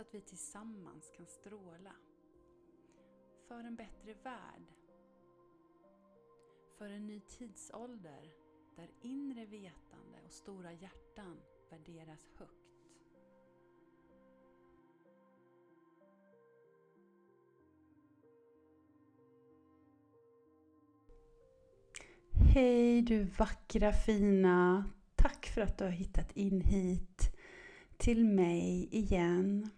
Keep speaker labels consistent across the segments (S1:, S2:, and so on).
S1: så att vi tillsammans kan stråla. För en bättre värld. För en ny tidsålder där inre vetande och stora hjärtan värderas högt. Hej du vackra fina! Tack för att du har hittat in hit till mig igen.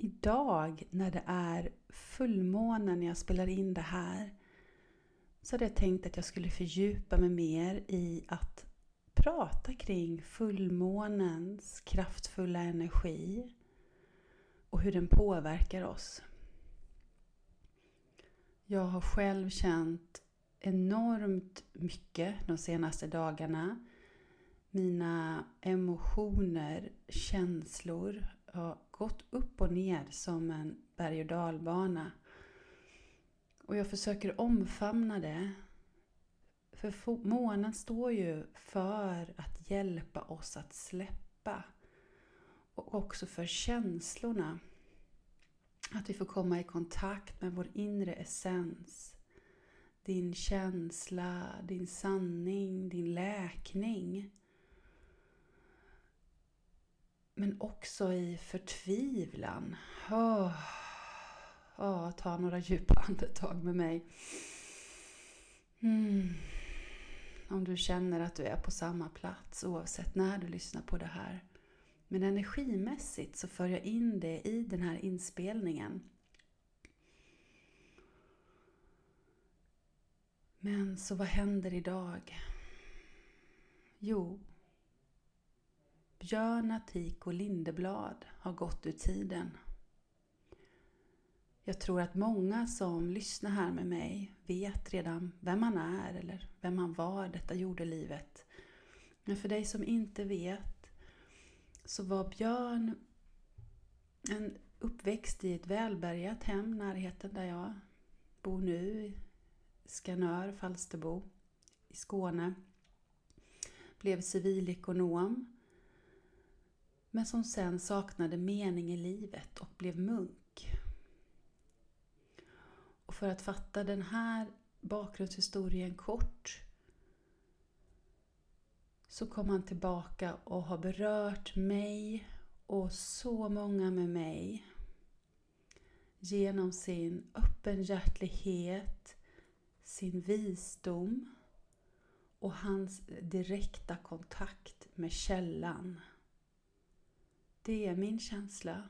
S1: Idag när det är fullmåne när jag spelar in det här så hade jag tänkt att jag skulle fördjupa mig mer i att prata kring fullmånens kraftfulla energi och hur den påverkar oss. Jag har själv känt enormt mycket de senaste dagarna. Mina emotioner, känslor gått upp och ner som en berg och dalbana. Och jag försöker omfamna det. För månen står ju för att hjälpa oss att släppa. Och också för känslorna. Att vi får komma i kontakt med vår inre essens. Din känsla, din sanning, din läkning. Men också i förtvivlan. Oh. Oh, ta några djupa andetag med mig. Mm. Om du känner att du är på samma plats oavsett när du lyssnar på det här. Men energimässigt så för jag in det i den här inspelningen. Men så vad händer idag? Jo, Björn, Atik och Lindeblad har gått ur tiden. Jag tror att många som lyssnar här med mig vet redan vem man är eller vem han var detta jordelivet. Men för dig som inte vet så var Björn en uppväxt i ett välbärgat hem, närheten där jag bor nu, Skanör, Falsterbo i Skåne. Blev civilekonom men som sen saknade mening i livet och blev munk. Och för att fatta den här bakgrundshistorien kort så kom han tillbaka och har berört mig och så många med mig genom sin öppenhjärtlighet, sin visdom och hans direkta kontakt med källan. Det är min känsla.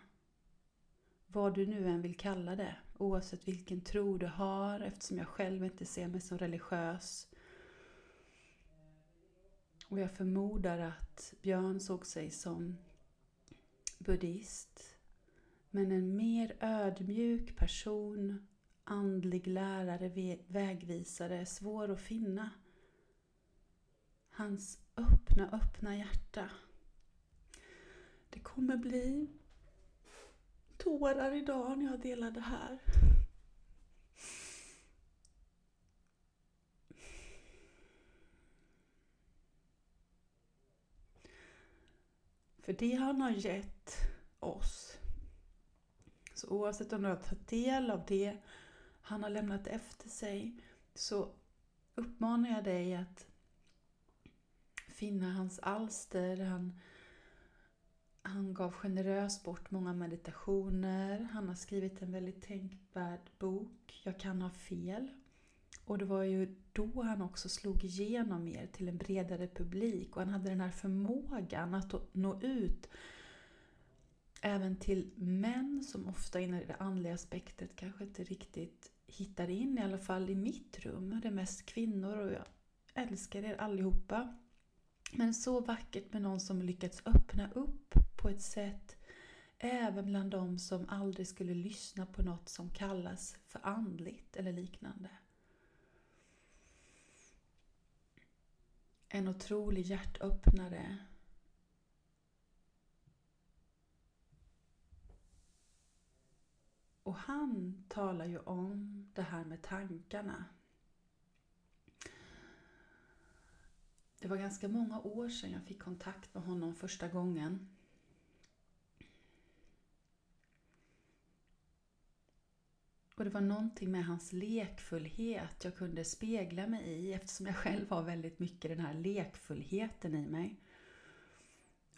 S1: Vad du nu än vill kalla det, oavsett vilken tro du har eftersom jag själv inte ser mig som religiös. Och jag förmodar att Björn såg sig som buddhist. Men en mer ödmjuk person, andlig lärare, vägvisare, svår att finna. Hans öppna, öppna hjärta det kommer bli tårar idag när jag delar det här. För det han har gett oss, så oavsett om du har tagit del av det han har lämnat efter sig, så uppmanar jag dig att finna hans alster. Han han gav generöst bort många meditationer. Han har skrivit en väldigt tänkvärd bok, Jag kan ha fel. Och det var ju då han också slog igenom mer till en bredare publik och han hade den här förmågan att nå ut även till män som ofta inom det andliga aspektet kanske inte riktigt hittar in, i alla fall i mitt rum. Det är mest kvinnor och jag älskar er allihopa. Men så vackert med någon som lyckats öppna upp på ett sätt Även bland de som aldrig skulle lyssna på något som kallas för andligt eller liknande. En otrolig hjärtöppnare. Och han talar ju om det här med tankarna. Det var ganska många år sedan jag fick kontakt med honom första gången. Och det var någonting med hans lekfullhet jag kunde spegla mig i eftersom jag själv har väldigt mycket den här lekfullheten i mig.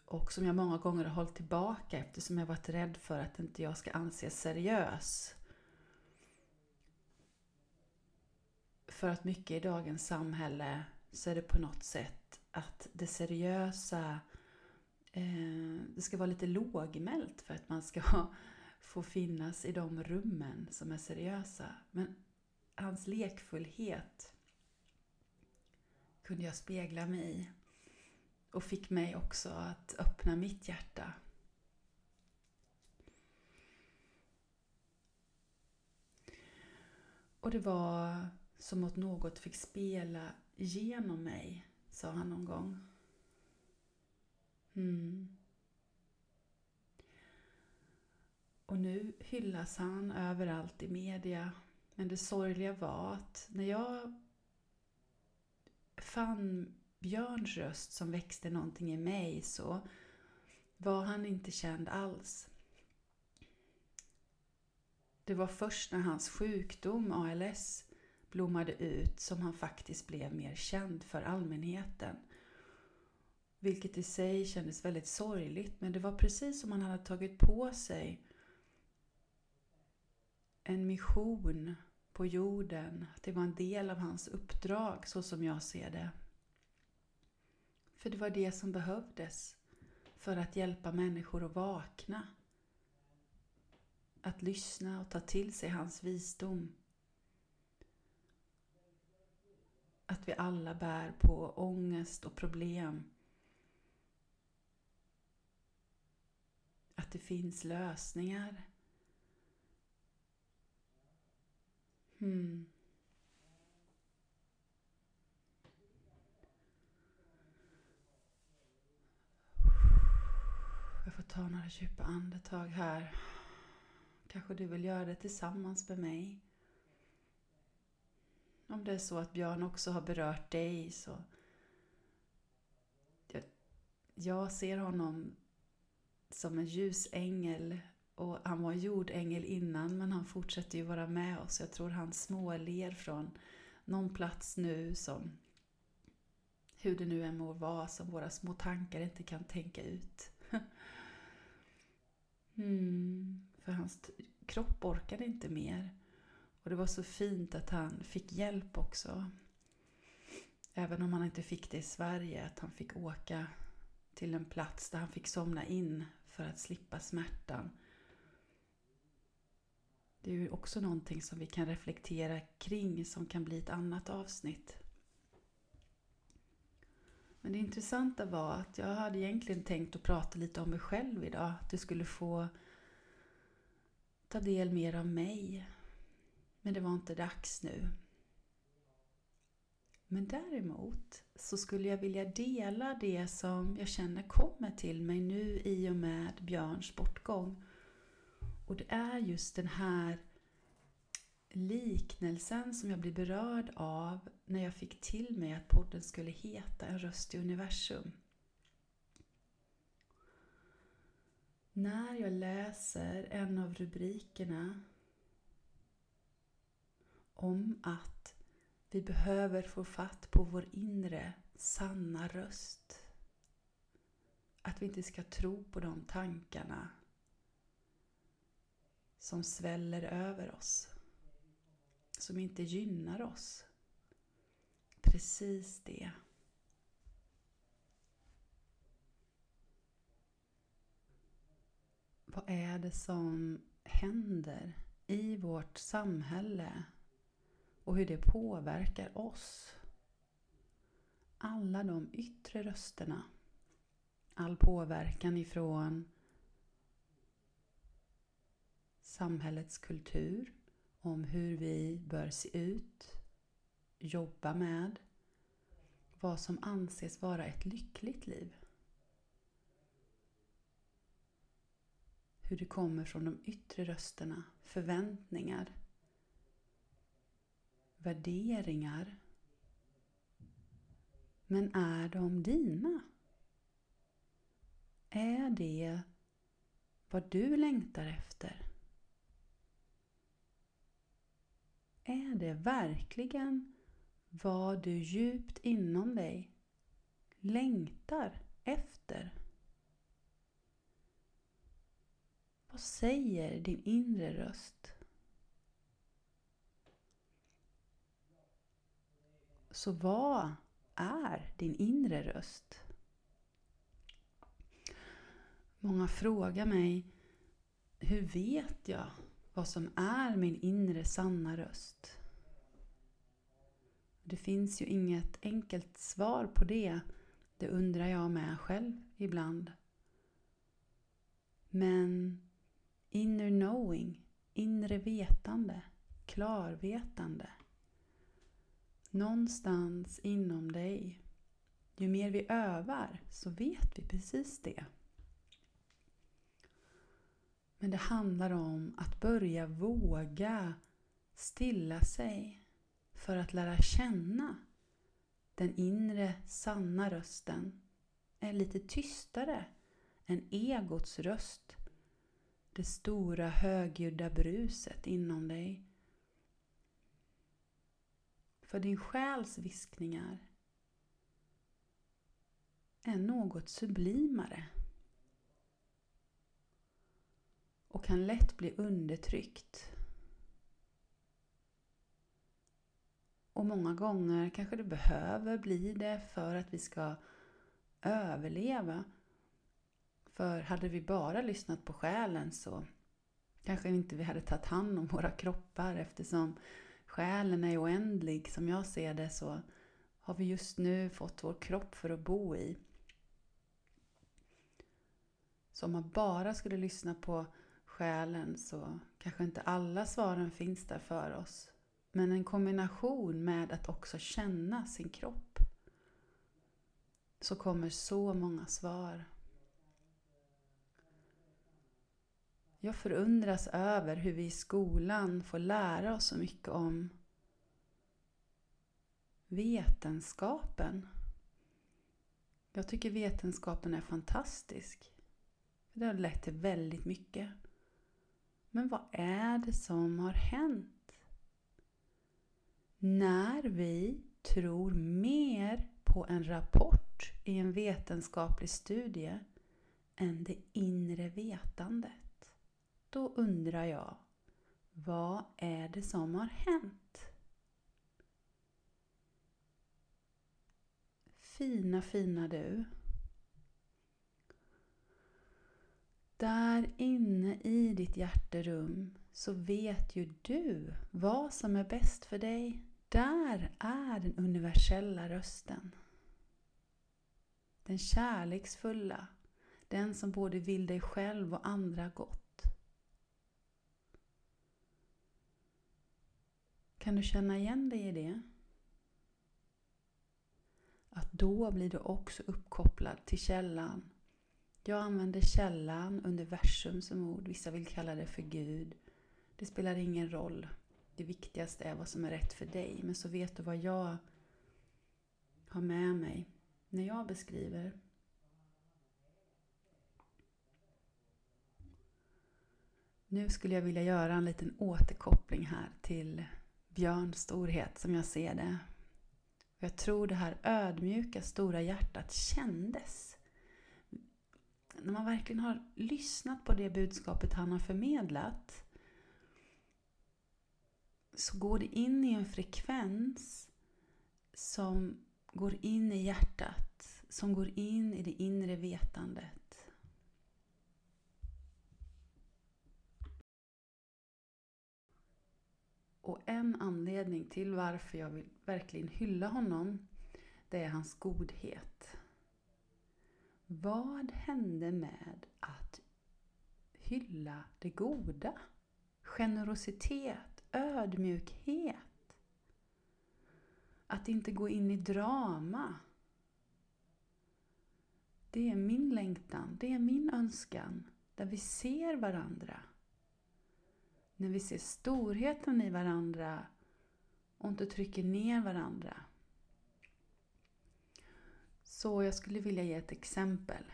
S1: Och som jag många gånger har hållit tillbaka eftersom jag varit rädd för att inte jag ska anses seriös. För att mycket i dagens samhälle så är det på något sätt att det seriösa, eh, det ska vara lite lågmält för att man ska få finnas i de rummen som är seriösa. Men hans lekfullhet kunde jag spegla mig i och fick mig också att öppna mitt hjärta. Och det var som att något fick spela genom mig, sa han någon gång. Mm. Och nu hyllas han överallt i media. Men det sorgliga var att när jag fann Björns röst som växte någonting i mig så var han inte känd alls. Det var först när hans sjukdom, ALS, blommade ut som han faktiskt blev mer känd för allmänheten. Vilket i sig kändes väldigt sorgligt men det var precis som han hade tagit på sig en mission på jorden. Att det var en del av hans uppdrag så som jag ser det. För det var det som behövdes för att hjälpa människor att vakna. Att lyssna och ta till sig hans visdom. Att vi alla bär på ångest och problem. Att det finns lösningar. Mm. Jag får ta några djupa andetag här. Kanske du vill göra det tillsammans med mig. Om det är så att Björn också har berört dig så... Jag, jag ser honom som en ljusängel och han var jordängel innan men han fortsätter ju vara med oss. Jag tror han småler från någon plats nu som hur det nu än må vara som våra små tankar inte kan tänka ut. mm, för hans kropp orkade inte mer. Och det var så fint att han fick hjälp också. Även om han inte fick det i Sverige, att han fick åka till en plats där han fick somna in för att slippa smärtan. Det är ju också någonting som vi kan reflektera kring som kan bli ett annat avsnitt. Men det intressanta var att jag hade egentligen tänkt att prata lite om mig själv idag. Att du skulle få ta del mer av mig. Men det var inte dags nu. Men däremot så skulle jag vilja dela det som jag känner kommer till mig nu i och med Björns bortgång. Och det är just den här liknelsen som jag blir berörd av när jag fick till mig att podden skulle heta En röst i universum. När jag läser en av rubrikerna om att vi behöver få fatt på vår inre sanna röst. Att vi inte ska tro på de tankarna som sväller över oss. Som inte gynnar oss. Precis det. Vad är det som händer i vårt samhälle och hur det påverkar oss? Alla de yttre rösterna. All påverkan ifrån samhällets kultur om hur vi bör se ut, jobba med, vad som anses vara ett lyckligt liv. Hur det kommer från de yttre rösterna, förväntningar, värderingar. Men är de dina? Är det vad du längtar efter? Är det verkligen vad du djupt inom dig längtar efter? Vad säger din inre röst? Så vad är din inre röst? Många frågar mig, hur vet jag vad som är min inre sanna röst? Det finns ju inget enkelt svar på det. Det undrar jag med själv ibland. Men inner knowing, inre vetande, klarvetande. Någonstans inom dig. Ju mer vi övar så vet vi precis det. Men det handlar om att börja våga stilla sig för att lära känna den inre sanna rösten är lite tystare än egots röst. Det stora högljudda bruset inom dig. För din själs viskningar är något sublimare och kan lätt bli undertryckt. Och många gånger kanske det behöver bli det för att vi ska överleva. För hade vi bara lyssnat på själen så kanske inte vi hade tagit hand om våra kroppar eftersom själen är oändlig. Som jag ser det så har vi just nu fått vår kropp för att bo i. Så om man bara skulle lyssna på själen så kanske inte alla svaren finns där för oss. Men en kombination med att också känna sin kropp så kommer så många svar. Jag förundras över hur vi i skolan får lära oss så mycket om vetenskapen. Jag tycker vetenskapen är fantastisk. Det har lett till väldigt mycket. Men vad är det som har hänt? När vi tror mer på en rapport i en vetenskaplig studie än det inre vetandet. Då undrar jag, vad är det som har hänt? Fina, fina du. Där inne i ditt hjärterum så vet ju du vad som är bäst för dig. Där är den universella rösten. Den kärleksfulla. Den som både vill dig själv och andra gott. Kan du känna igen dig i det? Att då blir du också uppkopplad till källan jag använder källan, universum som ord. Vissa vill kalla det för Gud. Det spelar ingen roll. Det viktigaste är vad som är rätt för dig. Men så vet du vad jag har med mig när jag beskriver. Nu skulle jag vilja göra en liten återkoppling här till Björns storhet som jag ser det. Jag tror det här ödmjuka stora hjärtat kändes när man verkligen har lyssnat på det budskapet han har förmedlat så går det in i en frekvens som går in i hjärtat, som går in i det inre vetandet. Och en anledning till varför jag vill verkligen hylla honom, det är hans godhet. Vad hände med att hylla det goda? generositet, ödmjukhet. Att inte gå in i drama. Det är min längtan, det är min önskan. Där vi ser varandra. När vi ser storheten i varandra och inte trycker ner varandra. Så jag skulle vilja ge ett exempel.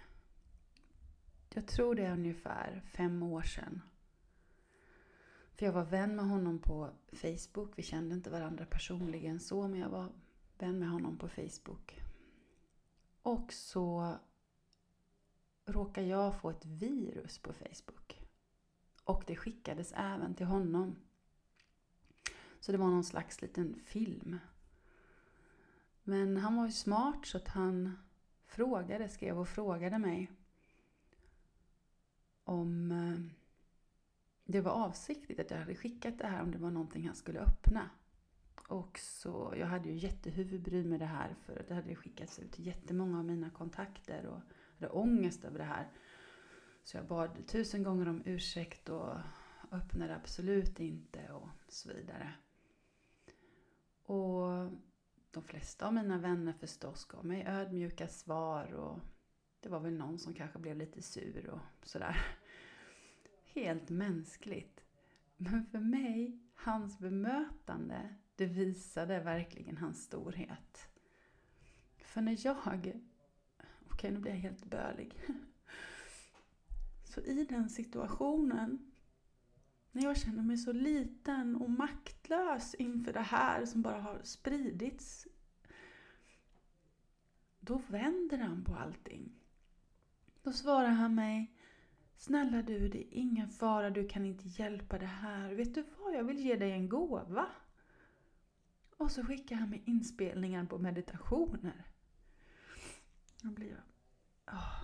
S1: Jag tror det är ungefär fem år sedan. För jag var vän med honom på Facebook. Vi kände inte varandra personligen så, men jag var vän med honom på Facebook. Och så råkade jag få ett virus på Facebook. Och det skickades även till honom. Så det var någon slags liten film. Men han var ju smart så att han frågade, skrev och frågade mig om eh, det var avsiktligt att jag hade skickat det här, om det var någonting han skulle öppna. Och så, jag hade ju jättehuvudbry med det här för det hade skickats ut till jättemånga av mina kontakter och hade ångest över det här. Så jag bad tusen gånger om ursäkt och öppnade absolut inte och så vidare. Och de flesta av mina vänner förstås gav mig ödmjuka svar och det var väl någon som kanske blev lite sur och sådär. Helt mänskligt. Men för mig, hans bemötande, det visade verkligen hans storhet. För när jag... Okej, nu blir jag helt bölig. Så i den situationen, när jag känner mig så liten och maktlös inför det här som bara har spridits, då vänder han på allting. Då svarar han mig Snälla du, det är ingen fara, du kan inte hjälpa det här. Vet du vad, jag vill ge dig en gåva. Och så skickar han mig inspelningar på meditationer. Då blir jag... Oh.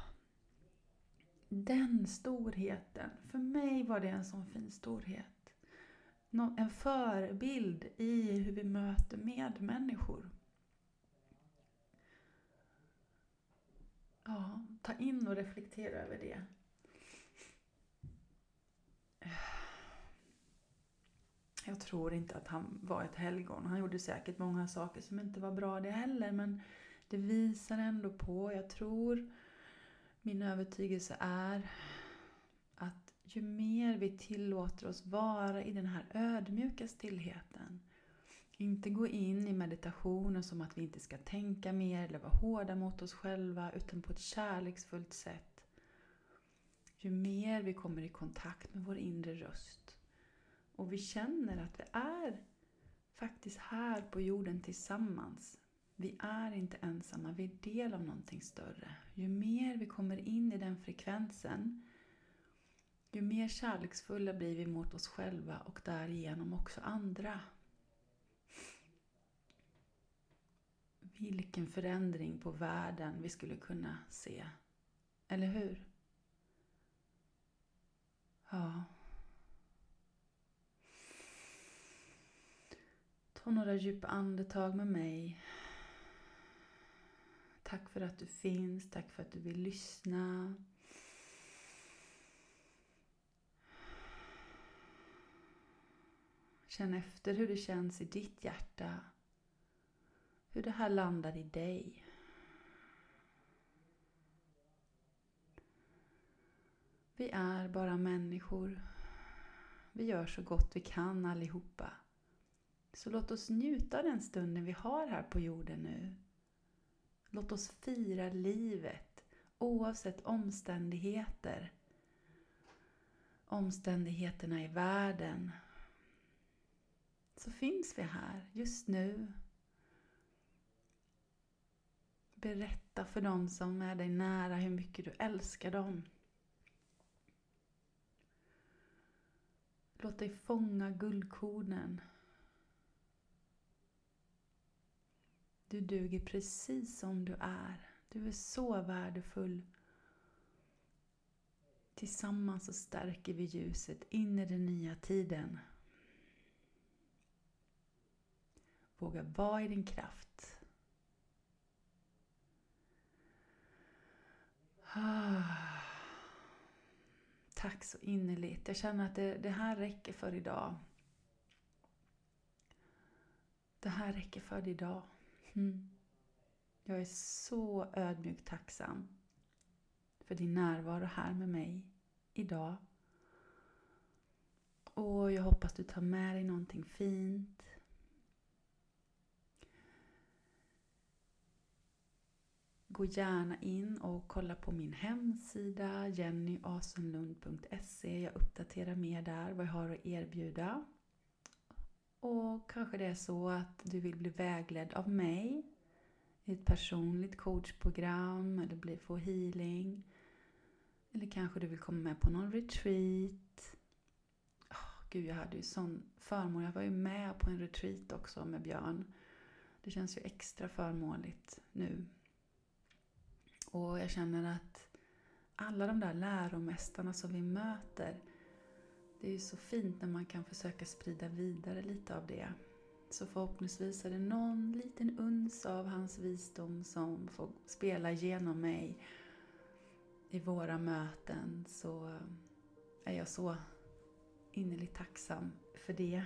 S1: Den storheten, för mig var det en sån fin storhet. En förebild i hur vi möter medmänniskor. Ja, ta in och reflektera över det. Jag tror inte att han var ett helgon. Han gjorde säkert många saker som inte var bra det heller. Men det visar ändå på, jag tror, min övertygelse är att ju mer vi tillåter oss vara i den här ödmjuka stillheten. Inte gå in i meditationen som att vi inte ska tänka mer eller vara hårda mot oss själva utan på ett kärleksfullt sätt. Ju mer vi kommer i kontakt med vår inre röst och vi känner att vi är faktiskt här på jorden tillsammans. Vi är inte ensamma, vi är del av någonting större. Ju mer vi kommer in i den frekvensen, ju mer kärleksfulla blir vi mot oss själva och därigenom också andra. Vilken förändring på världen vi skulle kunna se. Eller hur? Ja. Ta några djupa andetag med mig. Tack för att du finns, tack för att du vill lyssna. Känn efter hur det känns i ditt hjärta. Hur det här landar i dig. Vi är bara människor. Vi gör så gott vi kan allihopa. Så låt oss njuta av den stunden vi har här på jorden nu. Låt oss fira livet oavsett omständigheter. Omständigheterna i världen. Så finns vi här just nu. Berätta för dem som är dig nära hur mycket du älskar dem. Låt dig fånga guldkornen Du duger precis som du är. Du är så värdefull. Tillsammans så stärker vi ljuset in i den nya tiden. Våga vara i din kraft. tack så innerligt. Jag känner att det, det här räcker för idag. Det här räcker för idag. Mm. Jag är så ödmjukt tacksam för din närvaro här med mig idag. Och jag hoppas du tar med dig någonting fint. Gå gärna in och kolla på min hemsida jennyasenlund.se. Jag uppdaterar mer där vad jag har att erbjuda. Och kanske det är så att du vill bli vägledd av mig i ett personligt coachprogram eller bli, få healing. Eller kanske du vill komma med på någon retreat. Oh, Gud, jag hade ju sån förmån. Jag var ju med på en retreat också med Björn. Det känns ju extra förmånligt nu. Och jag känner att alla de där läromästarna som vi möter det är ju så fint när man kan försöka sprida vidare lite av det. Så förhoppningsvis är det någon liten uns av hans visdom som får spela genom mig i våra möten så är jag så innerligt tacksam för det.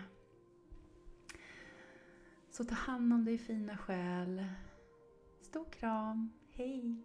S1: Så ta hand om dig fina själ. Stor kram. Hej!